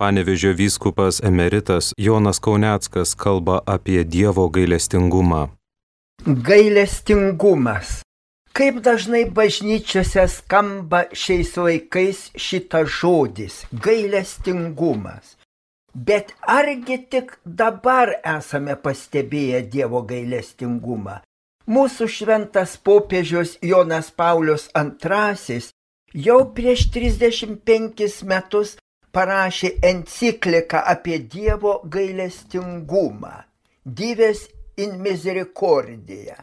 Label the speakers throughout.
Speaker 1: Panevežio vyskupas emeritas Jonas Kauneckas kalba apie Dievo gailestingumą.
Speaker 2: Gailestingumas. Kaip dažnai bažnyčiose skamba šiais laikais šitas žodis - gailestingumas. Bet argi tik dabar esame pastebėję Dievo gailestingumą? Mūsų šventas popiežius Jonas Paulius II jau prieš 35 metus parašė encikliką apie Dievo gailestingumą - Dives in misericordia.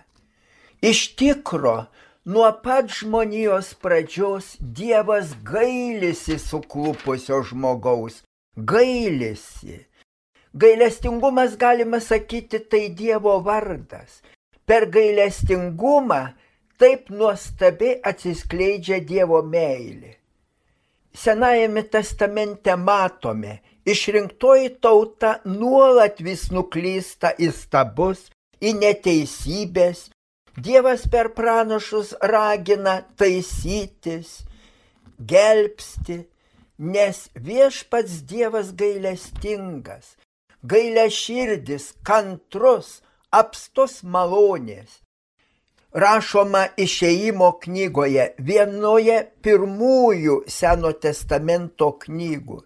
Speaker 2: Iš tikro, nuo pat žmonijos pradžios Dievas gailisi suklupusio žmogaus, gailisi. Gailestingumas, galima sakyti, tai Dievo vardas. Per gailestingumą taip nuostabiai atsiskleidžia Dievo meilė. Senajame testamente matome, išrinktoji tauta nuolat vis nuklysta į stabus, į neteisybės. Dievas per pranašus ragina taisytis, gelbsti, nes viešpats Dievas gailestingas, gailę širdis, kantrus, apstos malonės. Rašoma išeimo knygoje, vienoje pirmųjų Seno testamento knygų.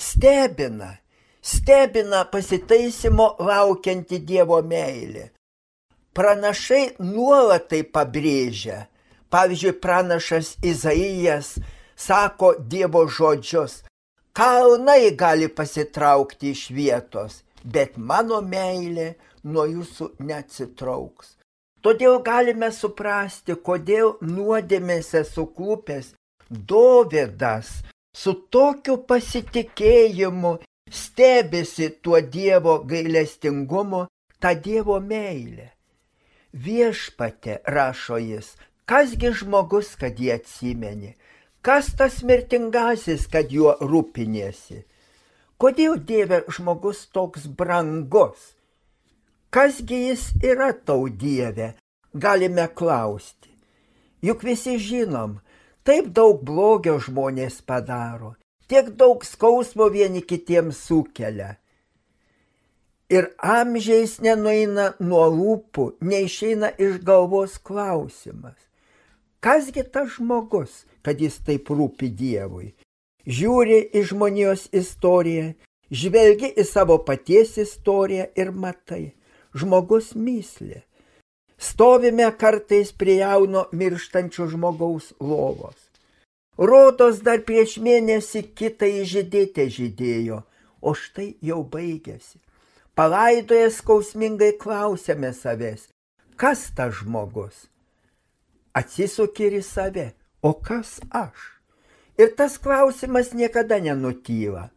Speaker 2: Stebina, stebina pasitaisimo laukianti Dievo meilė. Pranašai nuolat tai pabrėžia. Pavyzdžiui, pranašas Izaijas sako Dievo žodžius. Kalnai gali pasitraukti iš vietos, bet mano meilė nuo jūsų neatsitrauks. Todėl galime suprasti, kodėl nuodėmėse suklupęs Dovydas su tokiu pasitikėjimu stebisi tuo Dievo gailestingumu, tą Dievo meilę. Viešpate, rašo jis, kasgi žmogus, kad jį atsimeni, Kas tas mirtingasis, kad juo rūpinėsi? Kodėl Dieve žmogus toks brangus? Kasgi jis yra tau Dieve, galime klausti. Juk visi žinom, taip daug blogio žmonės padaro, tiek daug skausmo vieni kitiems sukelia. Ir amžiais nenueina nuo lūpų, neišeina iš galvos klausimas. Kasgi tas žmogus, kad jis taip rūpi Dievui? Žiūri į žmonijos istoriją, žvelgi į savo paties istoriją ir matai, žmogus myslė. Stovime kartais prie jauno mirštančio žmogaus lovos. Rodos dar prieš mėnesį kitą įžydėtę žydėjo, o štai jau baigėsi. Palaidoje skausmingai klausėme savęs, kas tas žmogus? atsisuki ir į save, o kas aš? Ir tas klausimas niekada nenutyla.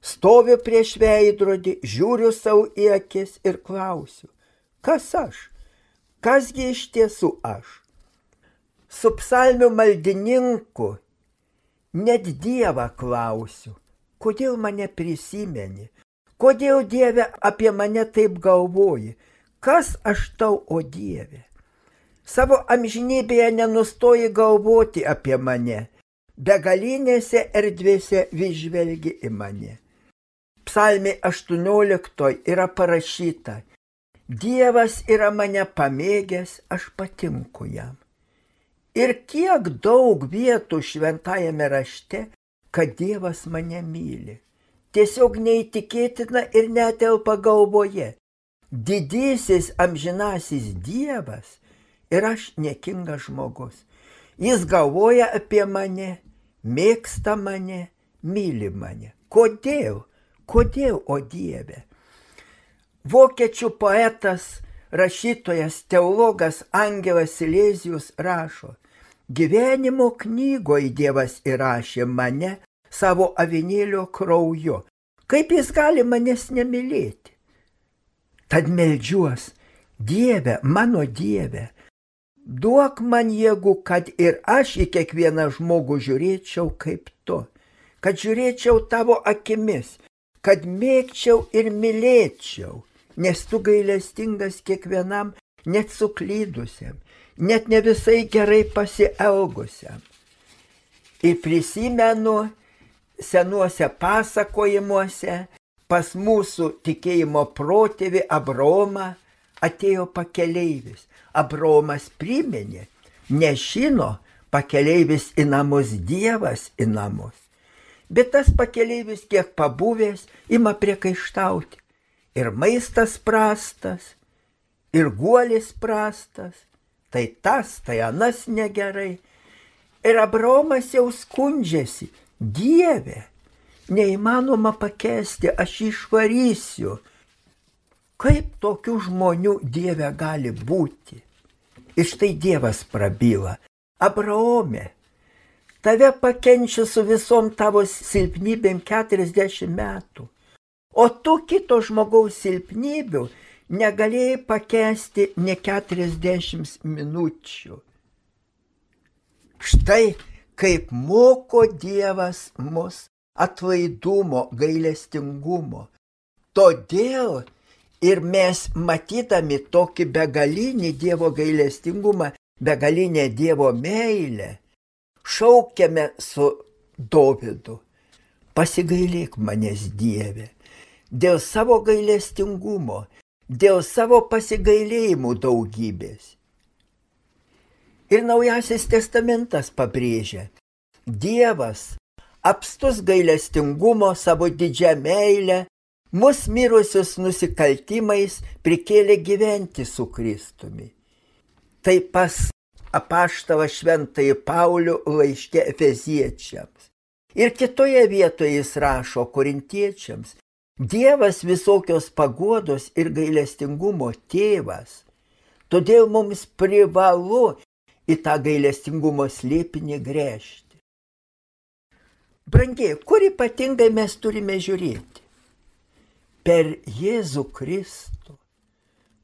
Speaker 2: Stoviu prieš veidrodį, žiūriu savo į akis ir klausiu, kas aš? Kasgi iš tiesų aš? Su psalmių maldininku net Dievą klausiu, kodėl mane prisimeni, kodėl Dieve apie mane taip galvoji, kas aš tau, o Dieve? Savo amžinybėje nenustoji galvoti apie mane, begalinėse erdvėse vis žvelgi į mane. Psalmė 18 yra parašyta, Dievas yra mane pamėgęs, aš patinku jam. Ir kiek daug vietų šventajame rašte, kad Dievas mane myli. Tiesiog neįtikėtina ir netelpa galvoje. Didysis amžinasis Dievas ir aš nekingas žmogus. Jis galvoja apie mane, mėgsta mane, myli mane. Kodėl? Kodėl, o Dieve? Vokiečių poetas, rašytojas, teologas Angelas Silezijus rašo, gyvenimo knygoje Dievas įrašė mane savo avinėlio krauju. Kaip jis gali manęs nemylėti? Tad melžiuos, Dieve, mano Dieve, duok man jėgų, kad ir aš į kiekvieną žmogų žiūrėčiau kaip tu, kad žiūrėčiau tavo akimis, kad mėgčiau ir mylėčiau, nes tu gailestingas kiekvienam, net suklydusiam, net ne visai gerai pasielgusiam. Ir prisimenu senuose pasakojimuose pas mūsų tikėjimo protėvi Abromą atėjo pakeleivis. Abromas priminė, nežino pakeleivis į namus, Dievas į namus. Bet tas pakeleivis, kiek pabuvęs, ima priekaištauti. Ir maistas prastas, ir guolis prastas, tai tas, tai anas negerai. Ir Abromas jau skundžiasi, Dieve, neįmanoma pakesti, aš išvarysiu. Kaip tokių žmonių Dieve gali būti? Ir štai Dievas prabyla. Abraome, tave pakenčia su visom tavo silpnybėm 40 metų. O tu kito žmogaus silpnybių negalėjai pakesti ne 40 minučių. Štai kaip moko Dievas mus atlaidumo, gailestingumo. Todėl ir mes matydami tokį begalinį Dievo gailestingumą, begalinę Dievo meilę, šaukiame su Dovydu. Pasigailėk manęs Dieve. Dėl savo gailestingumo, dėl savo pasigailėjimų daugybės. Ir Naujasis testamentas pabrėžia, Dievas apstus gailestingumo savo didžią meilę, mus mirusius nusikaltimais prikėlė gyventi su Kristumi. Tai pas apaštava šventai Paulių laiške Efeziečiams. Ir kitoje vietoje jis rašo korintiečiams, Dievas visokios pagodos ir gailestingumo tėvas. Todėl mums privalu į tą gailestingumo slėpinį grėžti. Brangiai, kur ypatingai mes turime žiūrėti? Per Jėzų Kristų,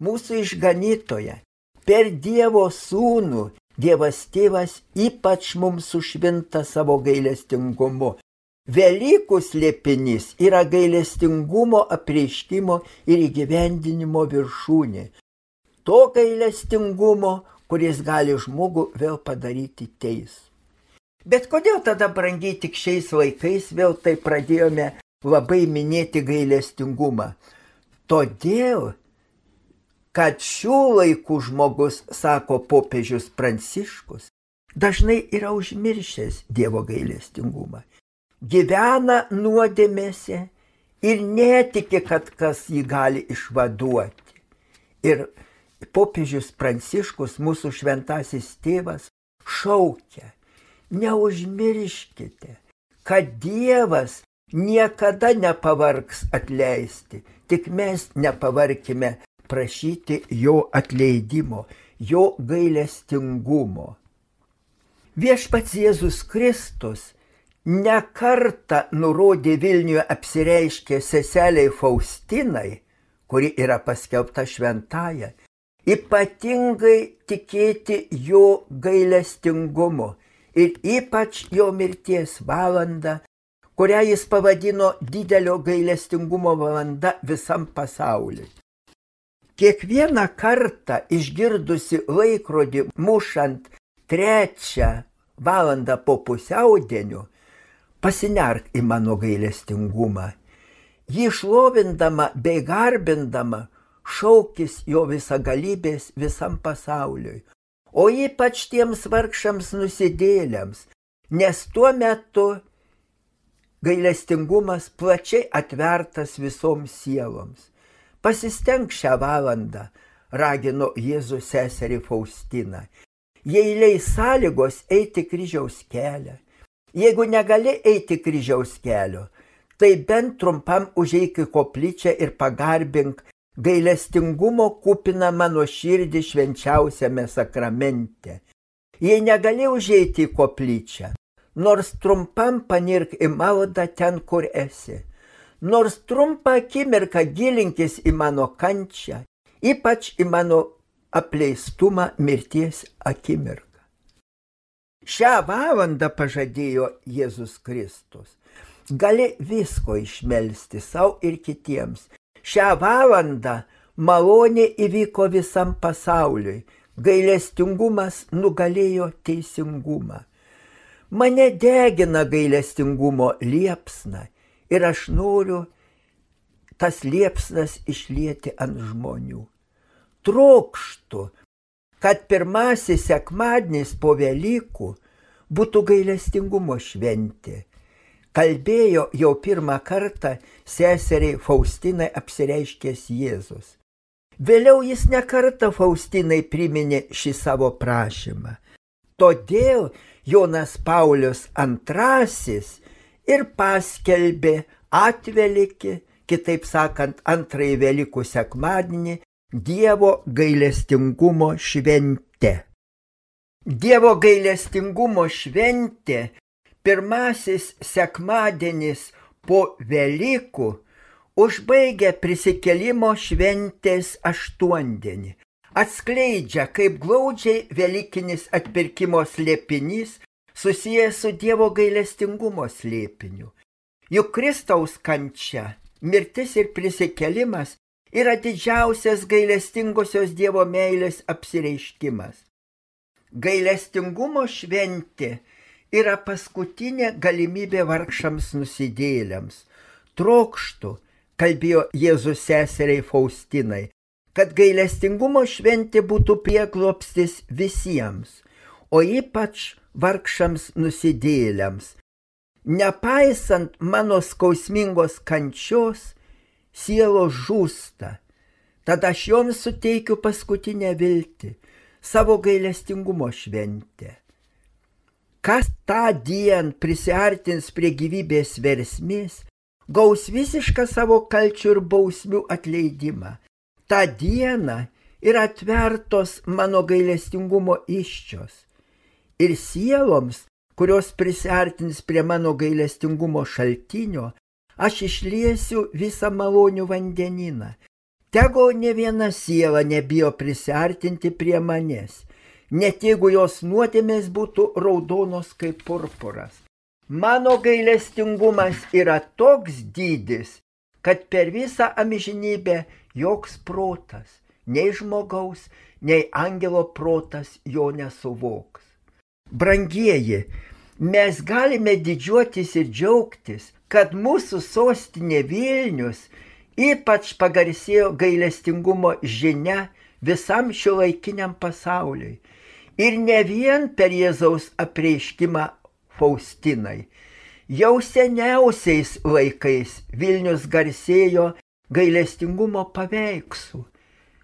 Speaker 2: mūsų išganytoją, per Dievo sūnų, Dievas tėvas ypač mums sušvinta savo gailestingumu. Velykų slėpinys yra gailestingumo apreiškimo ir įgyvendinimo viršūnė. To gailestingumo, kuris gali žmogų vėl padaryti teisų. Bet kodėl tada brangiai tik šiais laikais vėl tai pradėjome labai minėti gailestingumą? Todėl, kad šių laikų žmogus, sako popiežius Pranciškus, dažnai yra užmiršęs Dievo gailestingumą. Gyvena nuodėmėse ir netiki, kad kas jį gali išvaduoti. Ir popiežius Pranciškus, mūsų šventasis tėvas, šaukia neužmirškite, kad Dievas niekada nepavargs atleisti, tik mes nepavarkime prašyti jo atleidimo, jo gailestingumo. Viešpats Jėzus Kristus ne kartą nurodė Vilniuje apsireiškę seseliai Faustinai, kuri yra paskelbta šventąją, ypatingai tikėti jo gailestingumu ir ypač jo mirties valandą, kurią jis pavadino didelio gailestingumo valanda visam pasauliui. Kiekvieną kartą išgirdusi laikrodį mušant trečią valandą po pusiaudienio, pasinerk į mano gailestingumą. Jį šlovindama bei garbindama šaukis jo visagalybės visam pasauliui, o ypač tiems vargšams nusidėliams, nes tuo metu gailestingumas plačiai atvertas visoms sieloms. Pasisteng šią valandą, ragino Jėzus seserį Faustiną. Jei leis sąlygos eiti kryžiaus kelią, jeigu negali eiti kryžiaus kelio, tai bent trumpam užeik į koplyčią ir pagarbink gailestingumo kupina mano širdį švenčiausiame sakramente. Jei negali užeiti į koplyčią, nors trumpam panirk į maldą ten, kur esi, nors trumpą akimirką gilinkis į mano kančią, ypač į mano apleistumą mirties akimirką. Šią valandą pažadėjo Jėzus Kristus. Gali visko išmelsti savo ir kitiems, Šią valandą malonė įvyko visam pasauliui, gailestingumas nugalėjo teisingumą. Mane degina gailestingumo liepsna ir aš noriu tas liepsnas išlieti ant žmonių. Trokštų, kad pirmasis sekmadienis po Velykų būtų gailestingumo šventė. Kalbėjo jau pirmą kartą seseriai Faustinai apsireiškęs Jėzus. Vėliau jis nekartą Faustinai priminė šį savo prašymą. Todėl Jonas Paulius II ir paskelbė atvelikį, kitaip sakant, antrąjį Velykų sekmadienį Dievo gailestingumo šventė. Dievo gailestingumo šventė, pirmasis sekmadienis po Velykų, užbaigia prisikelimo šventės aštuondienį. Atskleidžia, kaip glaudžiai Velykinis atpirkimo slėpinys susijęs su Dievo gailestingumo slėpiniu. Juk Kristaus kančia, mirtis ir prisikelimas yra didžiausias gailestingosios Dievo meilės apsireiškimas. Gailestingumo šventė yra paskutinė galimybė vargšams nusidėlėms. Trokštų, kalbėjo Jėzus seseriai Faustinai, kad gailestingumo šventė būtų prieglopstis visiems, o ypač vargšams nusidėlėms. Nepaisant mano skausmingos kančios, sielos žūsta. Tada aš joms suteikiu paskutinę viltį - savo gailestingumo šventę. Kas tą dieną prisartins prie gyvybės versmės, gaus visišką savo kalčių ir bausmių atleidimą. Ta diena yra atvertos mano gailestingumo iščios. Ir sieloms, kurios prisartins prie mano gailestingumo šaltinio, aš išliesiu visą malonių vandenyną. Tegu ne viena siela nebijo prisartinti prie manęs, net jeigu jos nuodėmės būtų raudonos kaip purpuras. Mano gailestingumas yra toks dydis, kad per visą amžinybę joks protas, nei žmogaus, nei angelo protas jo nesuvoks. Brangieji, mes galime didžiuotis ir džiaugtis, kad mūsų sostinė Vilnius ypač pagarsėjo gailestingumo žinia visam šio laikiniam pasauliui. Ir ne vien per Jėzaus apreiškimą Faustinai. Jau seniausiais laikais Vilnius garsėjo gailestingumo paveikslų,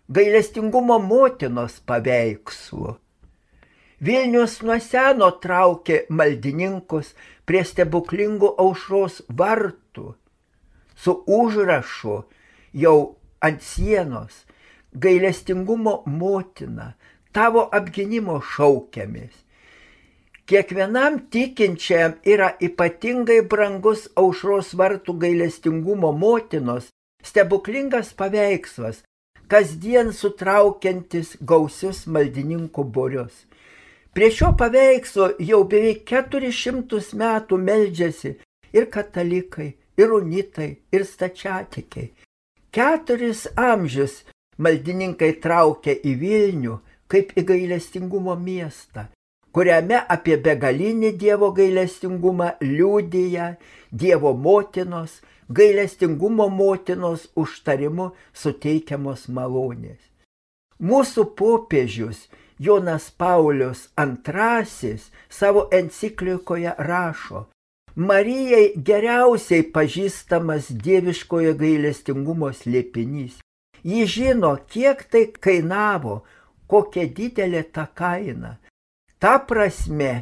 Speaker 2: gailestingumo motinos paveikslų. Vilnius nuo seno traukė maldininkus prie stebuklingų aušros vartų su užrašu jau ant sienos gailestingumo motina, tavo apginimo šaukiamis. Kiekvienam tikinčiam yra ypatingai brangus aušros vartų gailestingumo motinos stebuklingas paveikslas, kasdien sutraukiantis gausius maldininkų borius. Prie šio paveikslo jau beveik 400 metų meldžiasi ir katalikai, ir unitai, ir stačiatikiai. Keturis amžius maldininkai traukia į Vilnių kaip į gailestingumo miestą, kuriame apie begalinį Dievo gailestingumą liūdėja Dievo motinos, gailestingumo motinos užtarimu suteikiamos malonės. Mūsų popiežius Jonas Paulius II savo enciklikoje rašo, Marijai geriausiai pažįstamas dieviškojo gailestingumo slėpinys. Ji žino, kiek tai kainavo, kokia didelė ta kaina. Ta prasme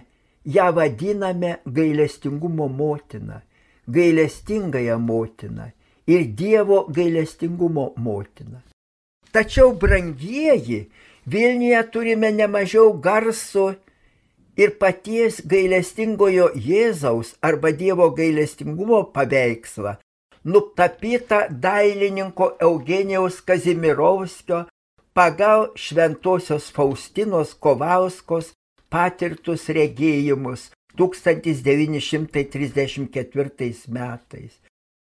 Speaker 2: ją vadiname gailestingumo motina, gailestingąją motiną ir Dievo gailestingumo motina. Tačiau, brangieji, Vilniuje turime nemažiau garso ir paties gailestingojo Jėzaus arba Dievo gailestingumo paveikslą, nutapytą dailininko Eugenijaus Kazimirovskio pagal Šventojios Faustinos Kovalskos patirtus regėjimus 1934 metais.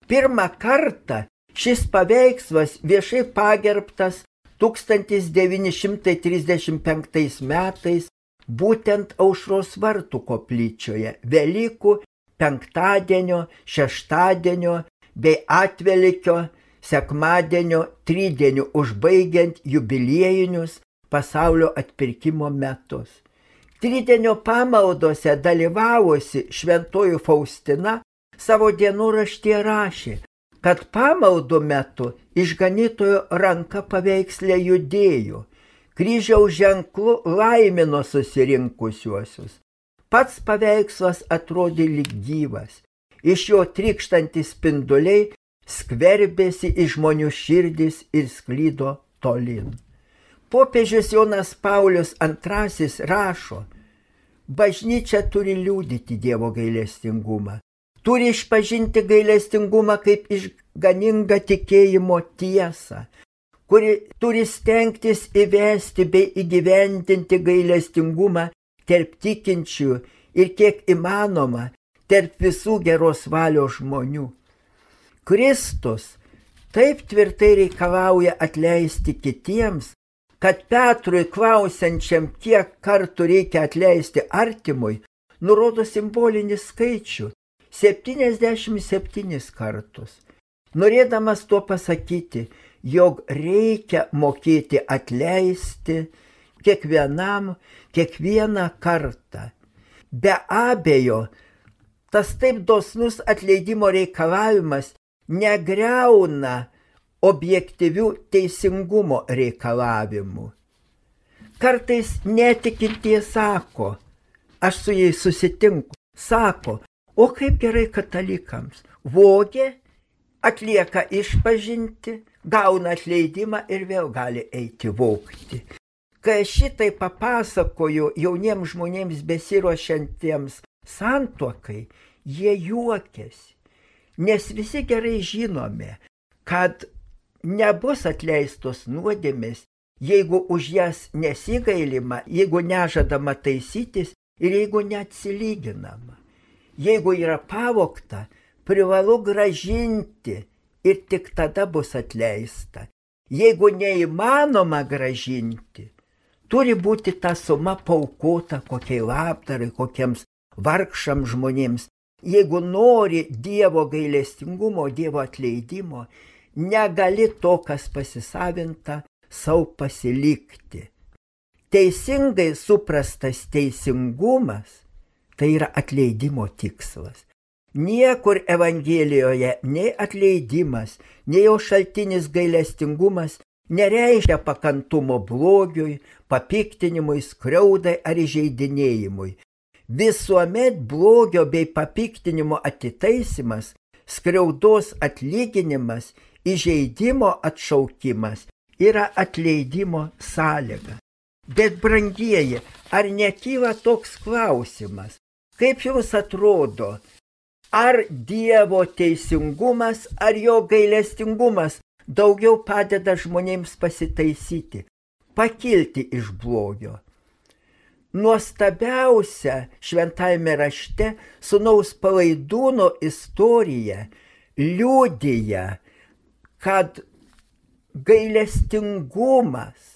Speaker 2: Pirmą kartą šis paveikslas viešai pagerbtas 1935 metais būtent aušros vartų koplyčioje Velykų penktadienio, šeštadienio bei atvelikio sekmadienio tridienį užbaigiant jubiliejinius pasaulio atpirkimo metus. Tridienio pamaldose dalyvavusi šventoji Faustina savo dienoraštyje rašė, kad pamaldų metu išganytojo ranka paveikslė judėjo, kryžiaus ženklu laimino susirinkusiuosius. Pats paveikslas atrodė lyg gyvas, iš jo trykštantis spinduliai skverbėsi į žmonių širdis ir sklydo tolin. Popiežius Jonas Paulius II rašo, bažnyčia turi liūdyti Dievo gailestingumą, turi išpažinti gailestingumą kaip išganingą tikėjimo tiesą, kuri turi stengtis įvesti bei įgyvendinti gailestingumą tarp tikinčių ir kiek įmanoma tarp visų geros valios žmonių. Kristus taip tvirtai reikalauja atleisti kitiems, kad Petrui klausiančiam, kiek kartų reikia atleisti artimui, nurodo simbolinį skaičių - 77 kartus. Norėdamas tuo pasakyti, jog reikia mokėti atleisti kiekvienam, kiekvieną kartą. Be abejo, tas taip dosnus atleidimo reikalavimas negreuna objektyvių teisingumo reikalavimų. Kartais netikintie sako, aš su jais susitinku, sako, o kaip gerai katalikams, vogė, atlieka išpažinti, gauna atleidimą ir vėl gali eiti vokti. Kai šitai papasakoju jauniems žmonėms besiruošiantiems santuokai, jie juokiasi. Nes visi gerai žinome, kad nebus atleistos nuodėmės, jeigu už jas nesigailima, jeigu nežadama taisytis ir jeigu neatsilyginama. Jeigu yra pavokta, privalu gražinti ir tik tada bus atleista. Jeigu neįmanoma gražinti, turi būti ta suma paukota kokiai labdarai, kokiems vargšams žmonėms. Jeigu nori Dievo gailestingumo, Dievo atleidimo, negali to, kas pasisavinta, savo pasilikti. Teisingai suprastas teisingumas tai yra atleidimo tikslas. Niekur Evangelijoje nei atleidimas, nei jo šaltinis gailestingumas nereiškia pakantumo blogiui, papiktinimui, skriaudai ar įžeidinėjimui. Visuomet blogio bei papiktinimo atitaisimas, skriaudos atlyginimas įžeidimo atšaukimas yra atleidimo sąlyga. Bet brangieji, ar nekyla toks klausimas, kaip jums atrodo, ar Dievo teisingumas, ar jo gailestingumas daugiau padeda žmonėms pasitaisyti, pakilti iš blogio. Nuostabiausia šventajame rašte sunaus palaidūno istorija liūdija, kad gailestingumas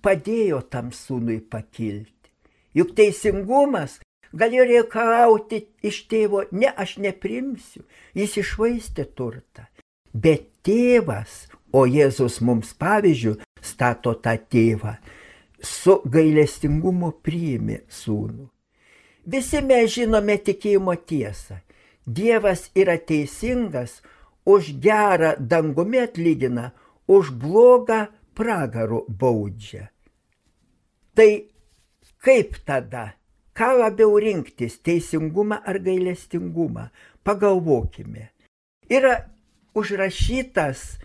Speaker 2: padėjo tam sūnui pakilti. Juk teisingumas galėjo reikalauti iš tėvo, ne aš neprimsiu, jis išvaistė turtą. Bet tėvas, o Jėzus mums pavyzdžių stato tą tėvą, su gailestingumu priimi sūnų. Visi mes žinome tikėjimo tiesą. Dievas yra teisingas, už gerą dangumi atlygina, už blogą pragarų baudžia. Tai kaip tada, ką labiau rinktis - teisingumą ar gailestingumą? Pagalvokime. Yra užrašytas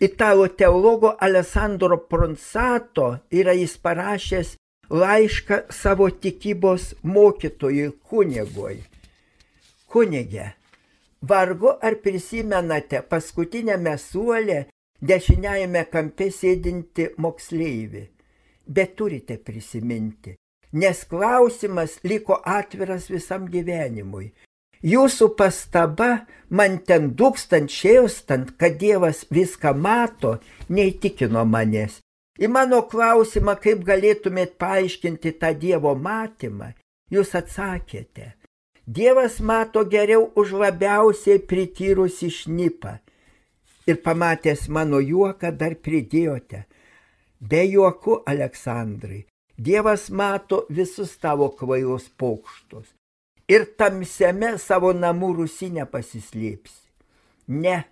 Speaker 2: italų teologo Alessandro Pronsato, yra jis parašęs laišką savo tikybos mokytojui kunigui. Kunigė, Vargu ar prisimenate paskutinėme suolė dešiniajame kampe sėdinti moksleivį. Bet turite prisiminti, nes klausimas liko atviras visam gyvenimui. Jūsų pastaba man ten dūkstant šėstant, kad Dievas viską mato, neįtikino manęs. Į mano klausimą, kaip galėtumėt paaiškinti tą Dievo matymą, jūs atsakėte. Dievas mato geriau už labiausiai prityrusi šnipą. Ir pamatęs mano juoką dar pridėjote. Be juoku, Aleksandrai, Dievas mato visus tavo kvailus pokštus. Ir tamsiame savo namų rusinę pasislėpsi. Ne,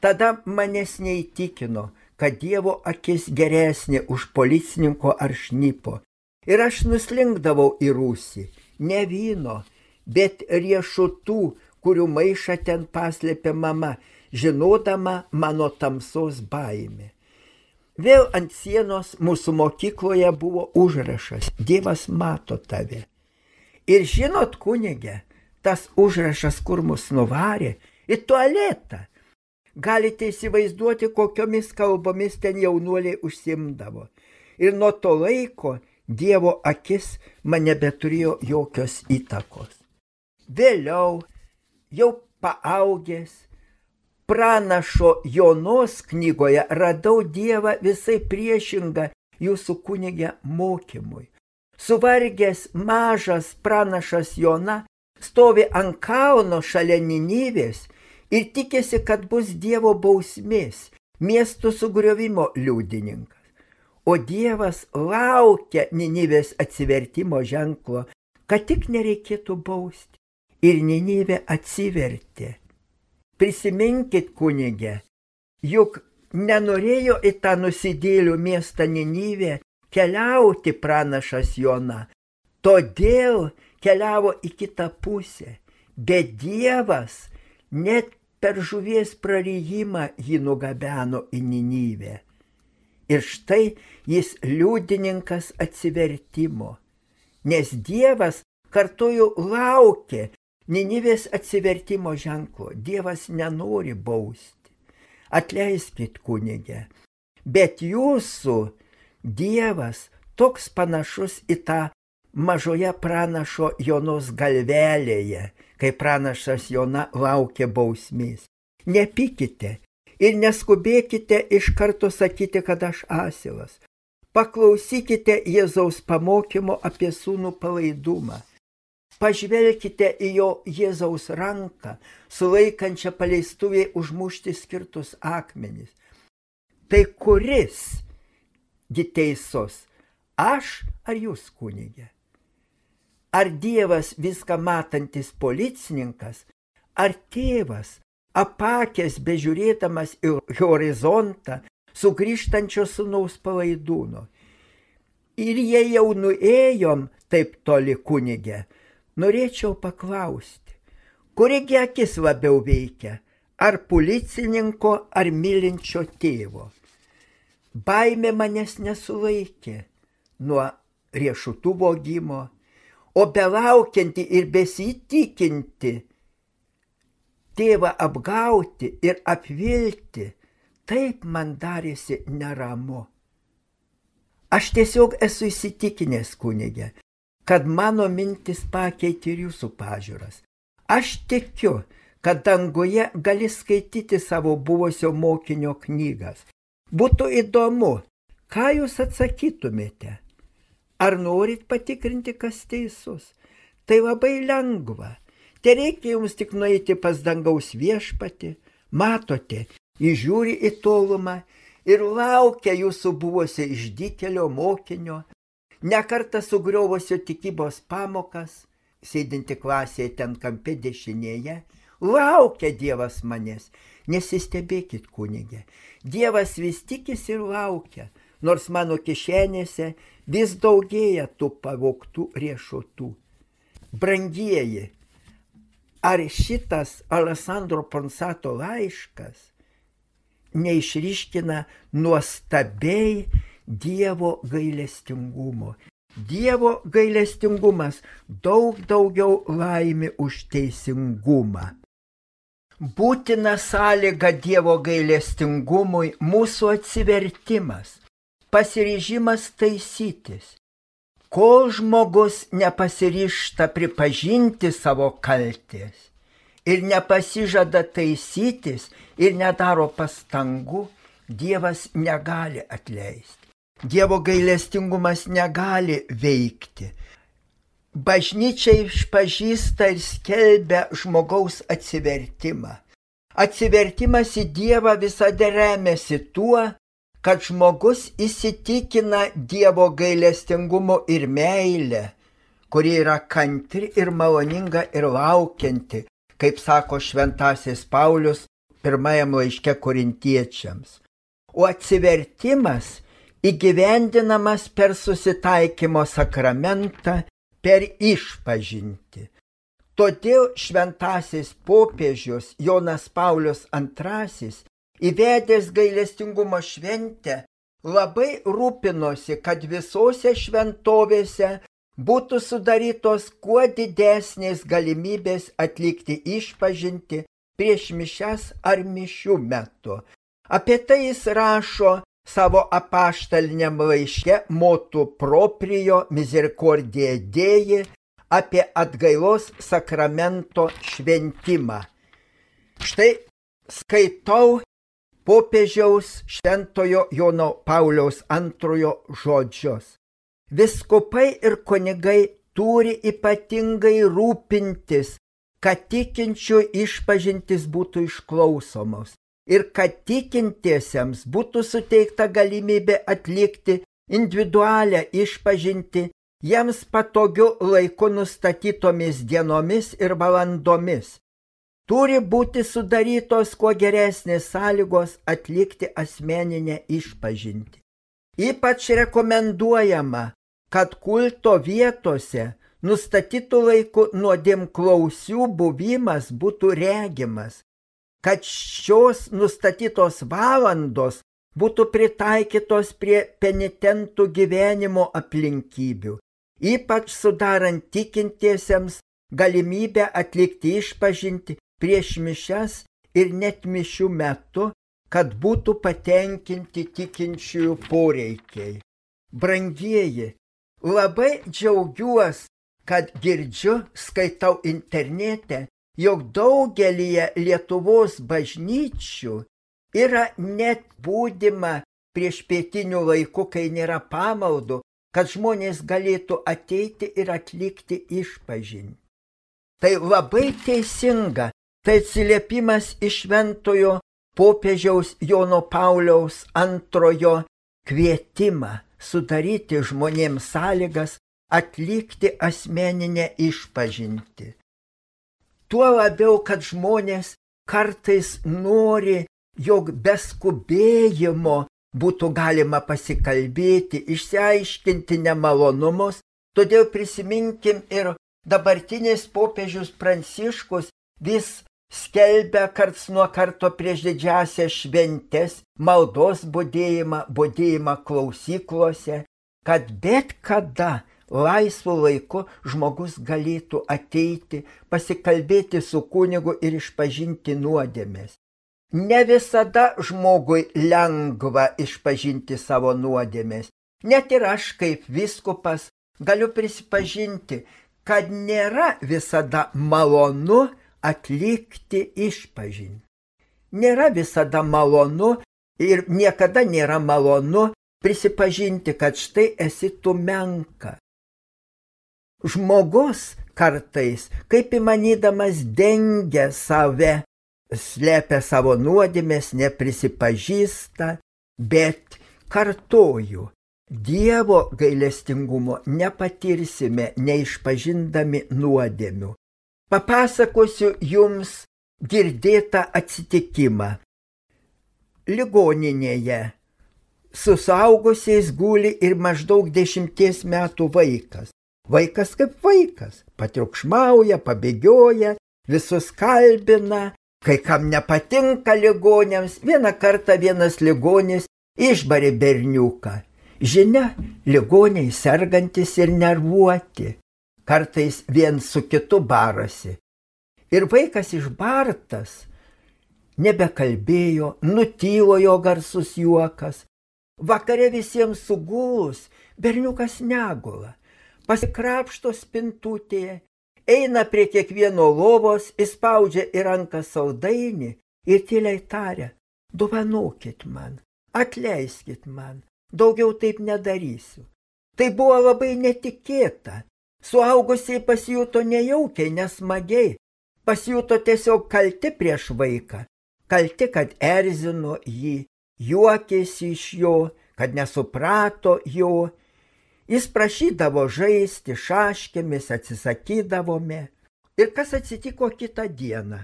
Speaker 2: tada manęs neįtikino, kad Dievo akis geresnė už policininko ar šnipo. Ir aš nuslinkdavau į rūsį, ne vyno, bet riešutų, kurių maišą ten paslėpė mama, žinodama mano tamsos baimė. Vėl ant sienos mūsų mokykloje buvo užrašas Dievas mato tave. Ir žinot, kunigė, tas užrašas, kur mus nuvarė, į tualetą. Galite įsivaizduoti, kokiomis kalbomis ten jaunuoliai užsimdavo. Ir nuo to laiko Dievo akis man nebeturėjo jokios įtakos. Vėliau, jau paaugęs, pranašo Jonos knygoje radau Dievą visai priešingą jūsų kunigė mokymui. Suvargęs mažas pranašas Jona stovi ant kalno šalia Ninivės ir tikėsi, kad bus Dievo bausmės, miesto sugriovimo liudininkas. O Dievas laukia Ninivės atsivertimo ženklo, kad tik nereikėtų bausti. Ir Ninivė atsivertė. Prisiminkit, kunigė, juk nenorėjo į tą nusidėlių miestą Ninivę keliauti pranašas Jona, todėl keliavo į kitą pusę. Bet Dievas net per žuvies prarijimą jį nugabeno į Ninivę. Ir štai jis liudininkas atsivertimo, nes Dievas kartuoju laukė Ninivės atsivertimo ženklo. Dievas nenori bausti. Atleiskit kunigė, bet jūsų Dievas toks panašus į tą mažoje pranašo Jonos galvelėje, kai pranašas Jona laukia bausmės. Nepykite ir neskubėkite iš karto sakyti, kad aš asilas. Paklausykite Jėzaus pamokymo apie sūnų palaidumą. Pažvelkite į jo Jėzaus ranką, sulaikančią paleistuviai užmušti skirtus akmenis. Tai kuris giteisos, aš ar jūs kunigė? Ar Dievas viską matantis policininkas, ar tėvas, apakęs bežiūrėdamas į horizontą, sugrįžtančio sunaus palaidūno. Ir jei jau nuėjom taip toli kunigė, norėčiau paklausti, kurigi akis labiau veikia, ar policininko, ar mylinčio tėvo. Baimė manęs nesulaikė nuo riešutų vogimo, o belaukianti ir besitikinti tėvą apgauti ir apvilti, taip man darėsi neramu. Aš tiesiog esu įsitikinęs, kunigė, kad mano mintis pakeitė ir jūsų pažiūras. Aš tikiu, kad danguje gali skaityti savo buvusio mokinio knygas. Būtų įdomu, ką jūs atsakytumėte. Ar norit patikrinti, kas teisus? Tai labai lengva. Te reikia jums tik nueiti pas dangaus viešpati, matote, įžiūri į tolumą ir laukia jūsų buvusio išdykelio mokinio, nekartą sugriovusio tikybos pamokas, sėdinti klasėje ten kampė dešinėje, laukia Dievas manęs, nesistebėkit kunigė, Dievas vis tikisi ir laukia, nors mano kišenėse vis daugėja tų pavoktų riešutų. Brangieji, ar šitas Alessandro Ponsato laiškas neišryškina nuostabiai Dievo gailestingumo. Dievo gailestingumas daug daugiau laimi už teisingumą. Būtina sąlyga Dievo gailestingumui mūsų atsivertimas, pasiryžimas taisytis. Kol žmogus nepasiryšta pripažinti savo kaltės ir nepasižada taisytis ir nedaro pastangų, Dievas negali atleisti. Dievo gailestingumas negali veikti. Bažnyčia išpažįsta ir skelbia žmogaus atsivertimą. Atsivertimas į Dievą visada remiasi tuo, kad žmogus įsitikina Dievo gailestingumu ir meilę, kuri yra kantri ir maloninga ir laukianti, kaip sako šventasis Paulius pirmajam laiške korintiečiams. O atsivertimas įgyvendinamas per susitaikymo sakramentą, per išpažinti. Todėl šventasis popiežius Jonas Paulius II įvedęs gailestingumo šventę labai rūpinosi, kad visose šventovėse būtų sudarytos kuo didesnės galimybės atlikti išpažinti prieš mišes ar mišių metu. Apie tai jis rašo savo apaštaliniam laiške motu proprio misericordie dėji apie atgailos sakramento šventimą. Štai skaitau popiežiaus šventojo Jono Pauliaus antrojo žodžios. Viskupai ir kunigai turi ypatingai rūpintis, kad tikinčių išpažintis būtų išklausomos ir kad tikintiesiems būtų suteikta galimybė atlikti individualią išpažinti jiems patogiu laiku nustatytomis dienomis ir valandomis. Turi būti sudarytos kuo geresnės sąlygos atlikti asmeninę išpažinti. Ypač rekomenduojama, kad kulto vietose nustatytų laiku nuodėmklausių buvimas būtų regimas, kad šios nustatytos valandos būtų pritaikytos prie penitentų gyvenimo aplinkybių, ypač sudarant tikintiesiems galimybę atlikti išpažinti prieš mišes ir net mišių metu, kad būtų patenkinti tikinčiųjų poreikiai. Brangieji, labai džiaugiuosi, kad girdžiu, skaitau internete, jog daugelie Lietuvos bažnyčių yra net būdima prieš pietinių laikų, kai nėra pamaldų, kad žmonės galėtų ateiti ir atlikti išpažinti. Tai labai teisinga, tai atsiliepimas iš šventojo popiežiaus Jono Pauliaus antrojo kvietimą sudaryti žmonėms sąlygas atlikti asmeninę išpažinti. Tuo labiau, kad žmonės kartais nori, jog be skubėjimo būtų galima pasikalbėti, išsiaiškinti nemalonumus, todėl prisiminkim ir dabartinis popiežius Pranciškus vis skelbia karts nuo karto prieš didžiasias šventes, maldos būdėjimą, būdėjimą klausyklose, kad bet kada laisvu laiku žmogus galėtų ateiti, pasikalbėti su kunigu ir išpažinti nuodėmės. Ne visada žmogui lengva išpažinti savo nuodėmės. Net ir aš kaip viskupas galiu prisipažinti, kad nėra visada malonu atlikti išpažinti. Nėra visada malonu ir niekada nėra malonu prisipažinti, kad štai esi tu menka, Žmogus kartais, kaip įmanydamas, dengia save, slepia savo nuodėmės, neprisipažįsta, bet kartoju, Dievo gailestingumo nepatirsime neišpažindami nuodėmių. Papasakosiu jums girdėtą atsitikimą. Ligoninėje su saugusiais guli ir maždaug dešimties metų vaikas. Vaikas kaip vaikas, patriukšmauja, pabėgioja, visus kalbina, kai kam nepatinka ligonėms, vieną kartą vienas ligonis išbarė berniuką. Žinia, ligoniai sergantis ir nervuoti, kartais vien su kitu barasi. Ir vaikas išbartas nebekalbėjo, nutylo jo garsus juokas. Vakare visiems sugulus, berniukas negula pasikrapšto spintutėje, eina prie kiekvieno lovos, įspaudžia į ranką saldainį ir tyliai taria, duvanokit man, atleiskit man, daugiau taip nedarysiu. Tai buvo labai netikėta. Suaugusiai pasijuto nejaukiai, nesmagiai, pasijuto tiesiog kalti prieš vaiką, kalti, kad erzino jį, juokėsi iš jo, kad nesuprato jo. Jis prašydavo žaisti šaškėmis, atsisakydavome. Ir kas atsitiko kitą dieną?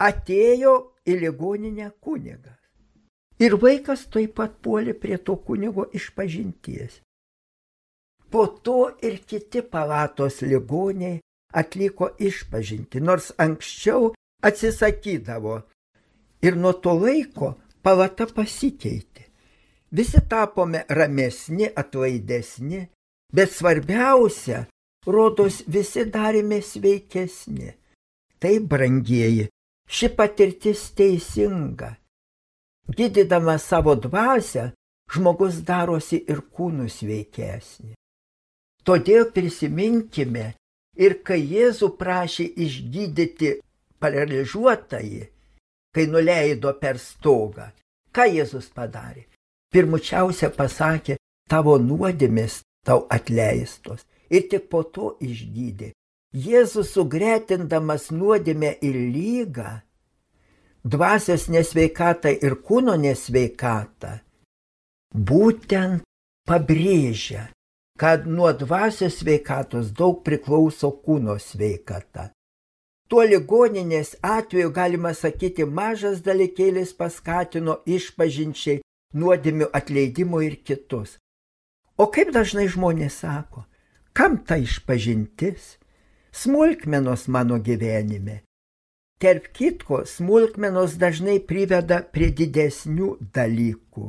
Speaker 2: Atėjo į ligoninę kunigas. Ir vaikas taip pat puolė prie to kunigo išpažinties. Po to ir kiti palatos ligoniai atliko išpažinti, nors anksčiau atsisakydavo. Ir nuo to laiko palata pasikeitė. Visi tapome ramesni, atlaidesni, bet svarbiausia, rodos visi darėme sveikesni. Tai, brangieji, ši patirtis teisinga. Gydydama savo dvasę, žmogus darosi ir kūnų sveikesnį. Todėl prisiminkime, Ir kai Jėzų prašė išgydyti paralyžiuotąjį, kai nuleido per stogą, ką Jėzus padarė? Pirmučiausia pasakė, tavo nuodėmės tau atleistos ir tik po to išgydė. Jėzus sugretindamas nuodėmę ir lygą, dvasios nesveikatą ir kūno nesveikatą, būtent pabrėžia, kad nuo dvasios sveikatos daug priklauso kūno sveikata. Tuo ligoninės atveju galima sakyti mažas dalykėlis paskatino išpažinčiai nuodėmių atleidimo ir kitus. O kaip dažnai žmonės sako, kam ta išpažintis? Smulkmenos mano gyvenime. Tarp kitko, smulkmenos dažnai priveda prie didesnių dalykų.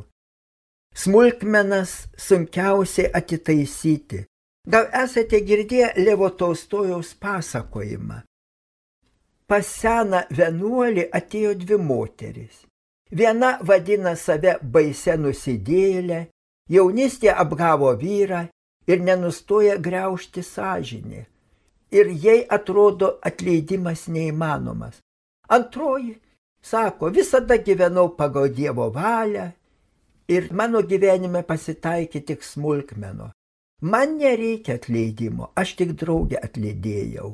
Speaker 2: Smulkmenas sunkiausiai atitaisyti. Gal esate girdėję Levo Tolstojaus pasakojimą? Pas seną vienuolį atėjo dvi moteris. Viena vadina save baise nusidėlę, jaunystė apgavo vyrą ir nenustoja greušti sąžinį. Ir jai atrodo atleidimas neįmanomas. Antroji sako, visada gyvenau pagal Dievo valią ir mano gyvenime pasitaikė tik smulkmeno. Man nereikia atleidimo, aš tik draugę atleidėjau.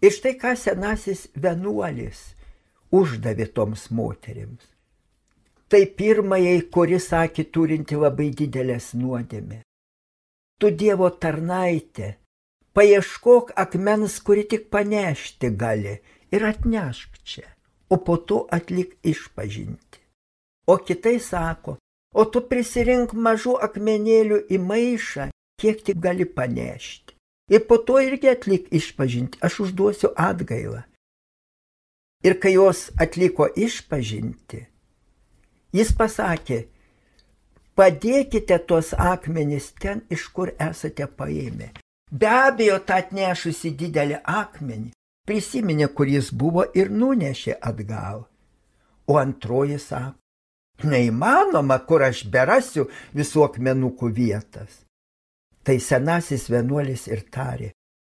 Speaker 2: Ir štai ką senasis vienuolis uždavė toms moterims. Tai pirmajai, kuri sakė turinti labai didelės nuodėmė. Tu Dievo tarnaitė, paieškok akmens, kuri tik panešti gali ir atnešk čia, o po to atlik išpažinti o kitai sako, o tu prisirink mažų akmenėlių į maišą, kiek tik gali panešti. Ir po to irgi atlik išpažinti, aš užduosiu atgailą. Ir kai jos atliko išpažinti, jis pasakė, padėkite tuos akmenis ten, iš kur esate paėmę. Be abejo, tą atnešusi didelį akmenį, prisiminė, kur jis buvo ir nunešė atgal. O antroji sako, Neįmanoma, kur aš berasiu visų akmenukų vietas. Tai senasis vienuolis ir tarė,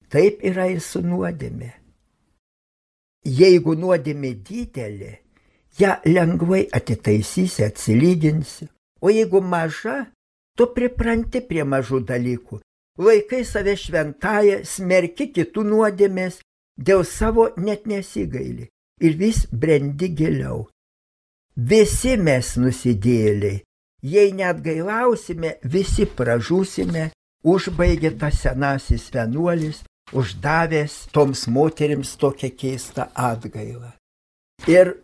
Speaker 2: taip yra ir su nuodėmė. Jeigu nuodėmė didelė, ją lengvai atitaisysi, atsilyginsi, o jeigu maža, tu pripranti prie mažų dalykų, laikai save šventąją, smerki kitų nuodėmės, dėl savo net nesigaili ir vis brendi giliau. Visi mes nusidėliai, jei net gailausime, visi pražūsime, užbaigė tas senasis vienuolis, uždavęs toms moterims tokią keistą atgailą. Ir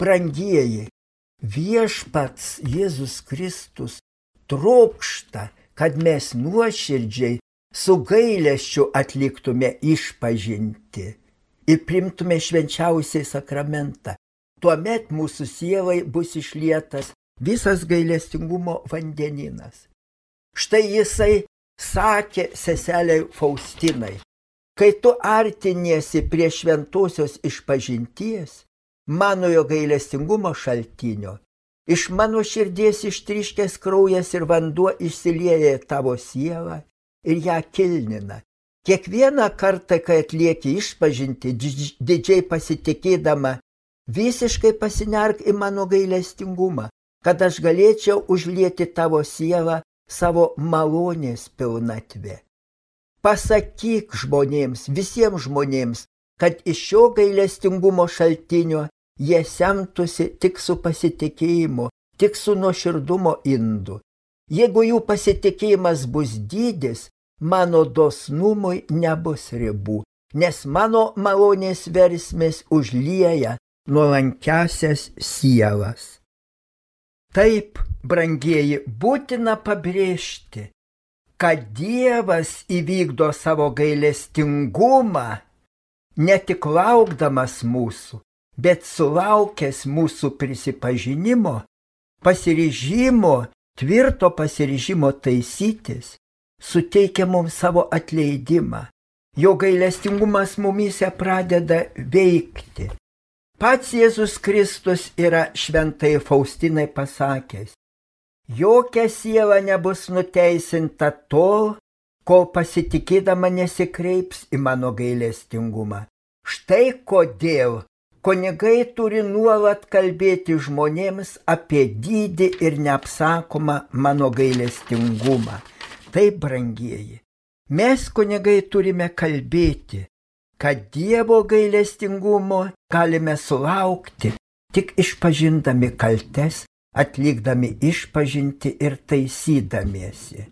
Speaker 2: brangieji, viešpats Jėzus Kristus trokšta, kad mes nuoširdžiai su gailėščiu atliktume išpažinti ir primtume švenčiausiai sakramentą, tuomet mūsų sielai bus išlietas visas gailestingumo vandeninas. Štai jisai sakė seseliai Faustinai, kai tu artiniesi prie šventosios išpažinties, manojo gailestingumo šaltinio, iš mano širdies ištriškęs kraujas ir vanduo išsilieja tavo sielą ir ją kilnina. Kiekvieną kartą, kai atlieki išpažinti, didžiai pasitikėdama Visiškai pasinerk į mano gailestingumą, kad aš galėčiau užlieti tavo sielą savo malonės pilnatvė. Pasakyk žmonėms, visiems žmonėms, kad iš šio gailestingumo šaltinio jie semtųsi tik su pasitikėjimu, tik su nuoširdumo indu. Jeigu jų pasitikėjimas bus dydis, mano dosnumui nebus ribų, nes mano malonės versmės užlieja nuolankesias sielas. Taip, brangieji, būtina pabrėžti, kad Dievas įvykdo savo gailestingumą ne tik laukdamas mūsų, bet sulaukęs mūsų prisipažinimo, pasiryžimo, tvirto pasiryžimo taisytis, suteikia mums savo atleidimą. Jo gailestingumas mumyse pradeda veikti. Pats Jėzus Kristus yra šventai Faustinai pasakęs, jokia siela nebus nuteisinta tol, kol pasitikėdama nesikreips į mano gailestingumą. Štai kodėl kunigai turi nuolat kalbėti žmonėms apie dydį ir neapsakomą mano gailestingumą. Taip, brangieji, mes kunigai turime kalbėti, kad Dievo gailestingumo galime sulaukti tik išpažindami kaltes atlikdami išpažinti ir taisydamiesi.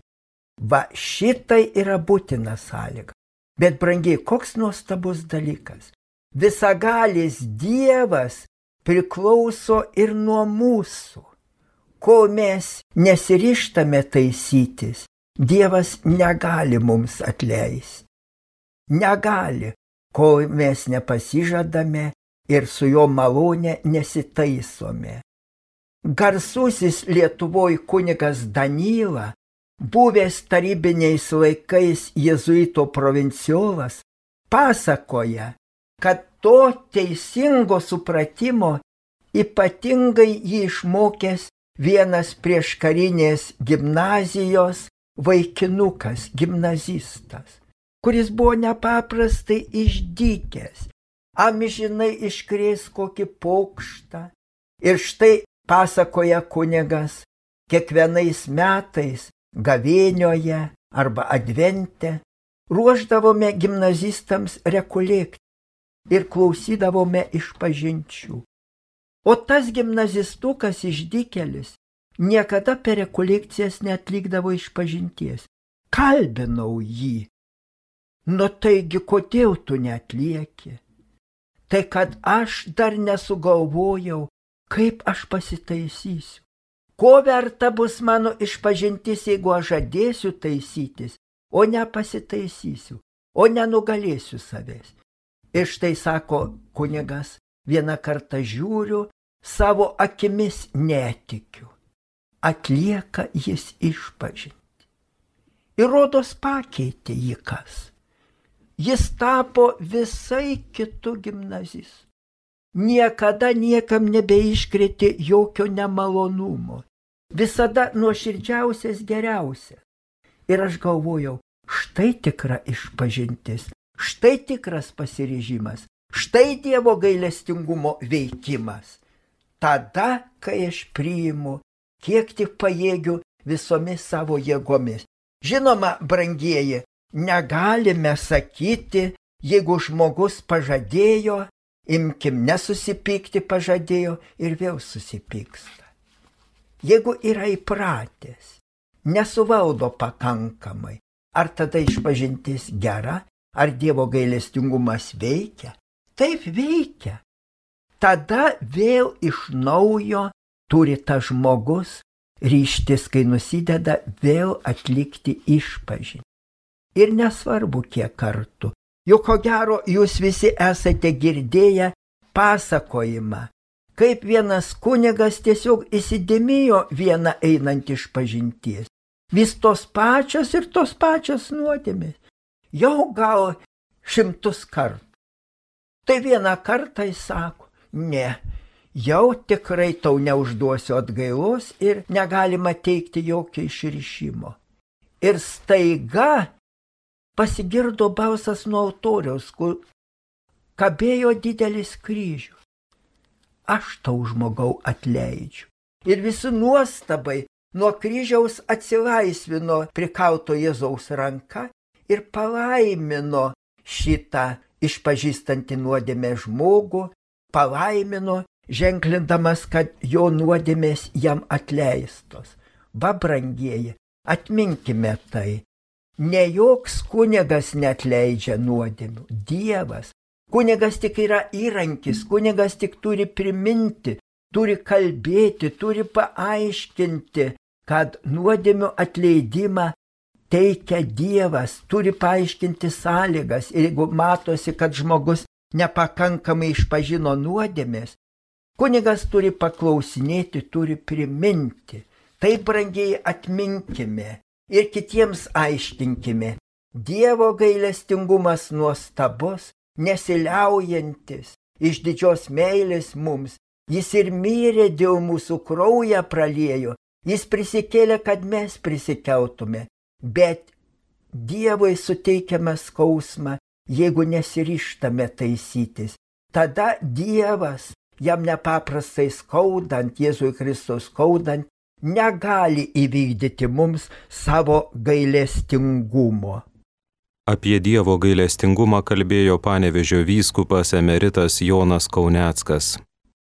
Speaker 2: Va šitai yra būtina sąlyga. Bet brangiai, koks nuostabus dalykas. Visagalis Dievas priklauso ir nuo mūsų. Kol mes nesirištame taisytis, Dievas negali mums atleisti. Negali, kol mes nepasižadame ir su jo malonė nesitaisome garsusis Lietuvoje kunigas Danyla, buvęs tarybiniais laikais jėzuito provinciolas, pasakoja, kad to teisingo supratimo ypatingai jį išmokęs vienas prieškarinės gimnazijos vaikinukas, gimnazistas, kuris buvo nepaprastai išdykęs, amžinai iškrės kokį pokštą. Ir štai pasakoja kunigas, kiekvienais metais gavėnioje arba advente ruoždavome gimnazistams rekolekti ir klausydavome iš pažinčių. O tas gimnazistukas išdikelis niekada per rekolekcijas netlikdavo iš pažinties. Kalbinau jį. Nu taigi, kodėl tu netlieki? Tai kad aš dar nesugalvojau, kaip aš pasitaisysiu. Ko verta bus mano išpažintis, jeigu aš žadėsiu taisytis, o nepasitaisysiu, o nenugalėsiu savęs. Ir štai sako kunigas, vieną kartą žiūriu, savo akimis netikiu. Atlieka jis išpažinti. Ir rodos pakeitė jį kas. Jis tapo visai kitų gimnazistų niekada niekam nebeiškrėtė jokio nemalonumo. Visada nuoširdžiausias geriausia. Ir aš galvojau, štai tikra išpažintis, štai tikras pasiryžimas, štai Dievo gailestingumo veikimas. Tada, kai aš priimu, kiek tik pajėgiu visomis savo jėgomis. Žinoma, brangieji, negalime sakyti, jeigu žmogus pažadėjo, imkim nesusipykti pažadėjo ir vėl susipyksta. Jeigu yra įpratęs, nesuvaldo pakankamai, ar tada išpažintis gera, ar Dievo gailestingumas veikia? Taip veikia. Tada vėl iš naujo turi tas žmogus ryštis, kai nusideda, vėl atlikti išpažinti. Ir nesvarbu, kiek kartų Juk ko gero jūs visi esate girdėję pasakojimą, kaip vienas kunigas tiesiog įsidėmėjo vieną einant iš pažinties. Vis tos pačios ir tos pačios nuodėmės. Jau gal šimtus kartų. Tai vieną kartą jis sako, ne, jau tikrai tau neužduosiu atgailos ir negalima teikti jokio išrišimo. Ir staiga pasigirdo balsas nuo altoriaus, kur kabėjo didelis kryžius. Aš tau žmogau atleidžiu. Ir visi nuostabai nuo kryžiaus atsilaisvino prikauto Jėzaus ranka ir palaimino šitą išpažįstantį nuodėmę žmogų, palaimino, ženklindamas, kad jo nuodėmės jam atleistos. Va, brangieji, atminkime tai. Ne joks kunigas netleidžia nuodėmių, Dievas. Kunigas tik yra įrankis, kunigas tik turi priminti, turi kalbėti, turi paaiškinti, kad nuodėmių atleidimą teikia Dievas, turi paaiškinti sąlygas ir jeigu matosi, kad žmogus nepakankamai išpažino nuodėmės, kunigas turi paklausinėti, turi priminti. Tai brangiai atminkime ir kitiems aiškinkime. Dievo gailestingumas nuostabus, nesiliaujantis, iš didžios meilės mums. Jis ir mirė dėl mūsų kraują praliejo, jis prisikėlė, kad mes prisikeltume. Bet Dievui suteikiame skausmą, jeigu nesiryštame taisytis. Tada Dievas, jam nepaprastai skaudant, Jėzui Kristus skaudant, negali įvykdyti mums savo gailestingumo.
Speaker 1: Apie Dievo gailestingumą kalbėjo panevežio vyskupas emeritas Jonas Kauneckas.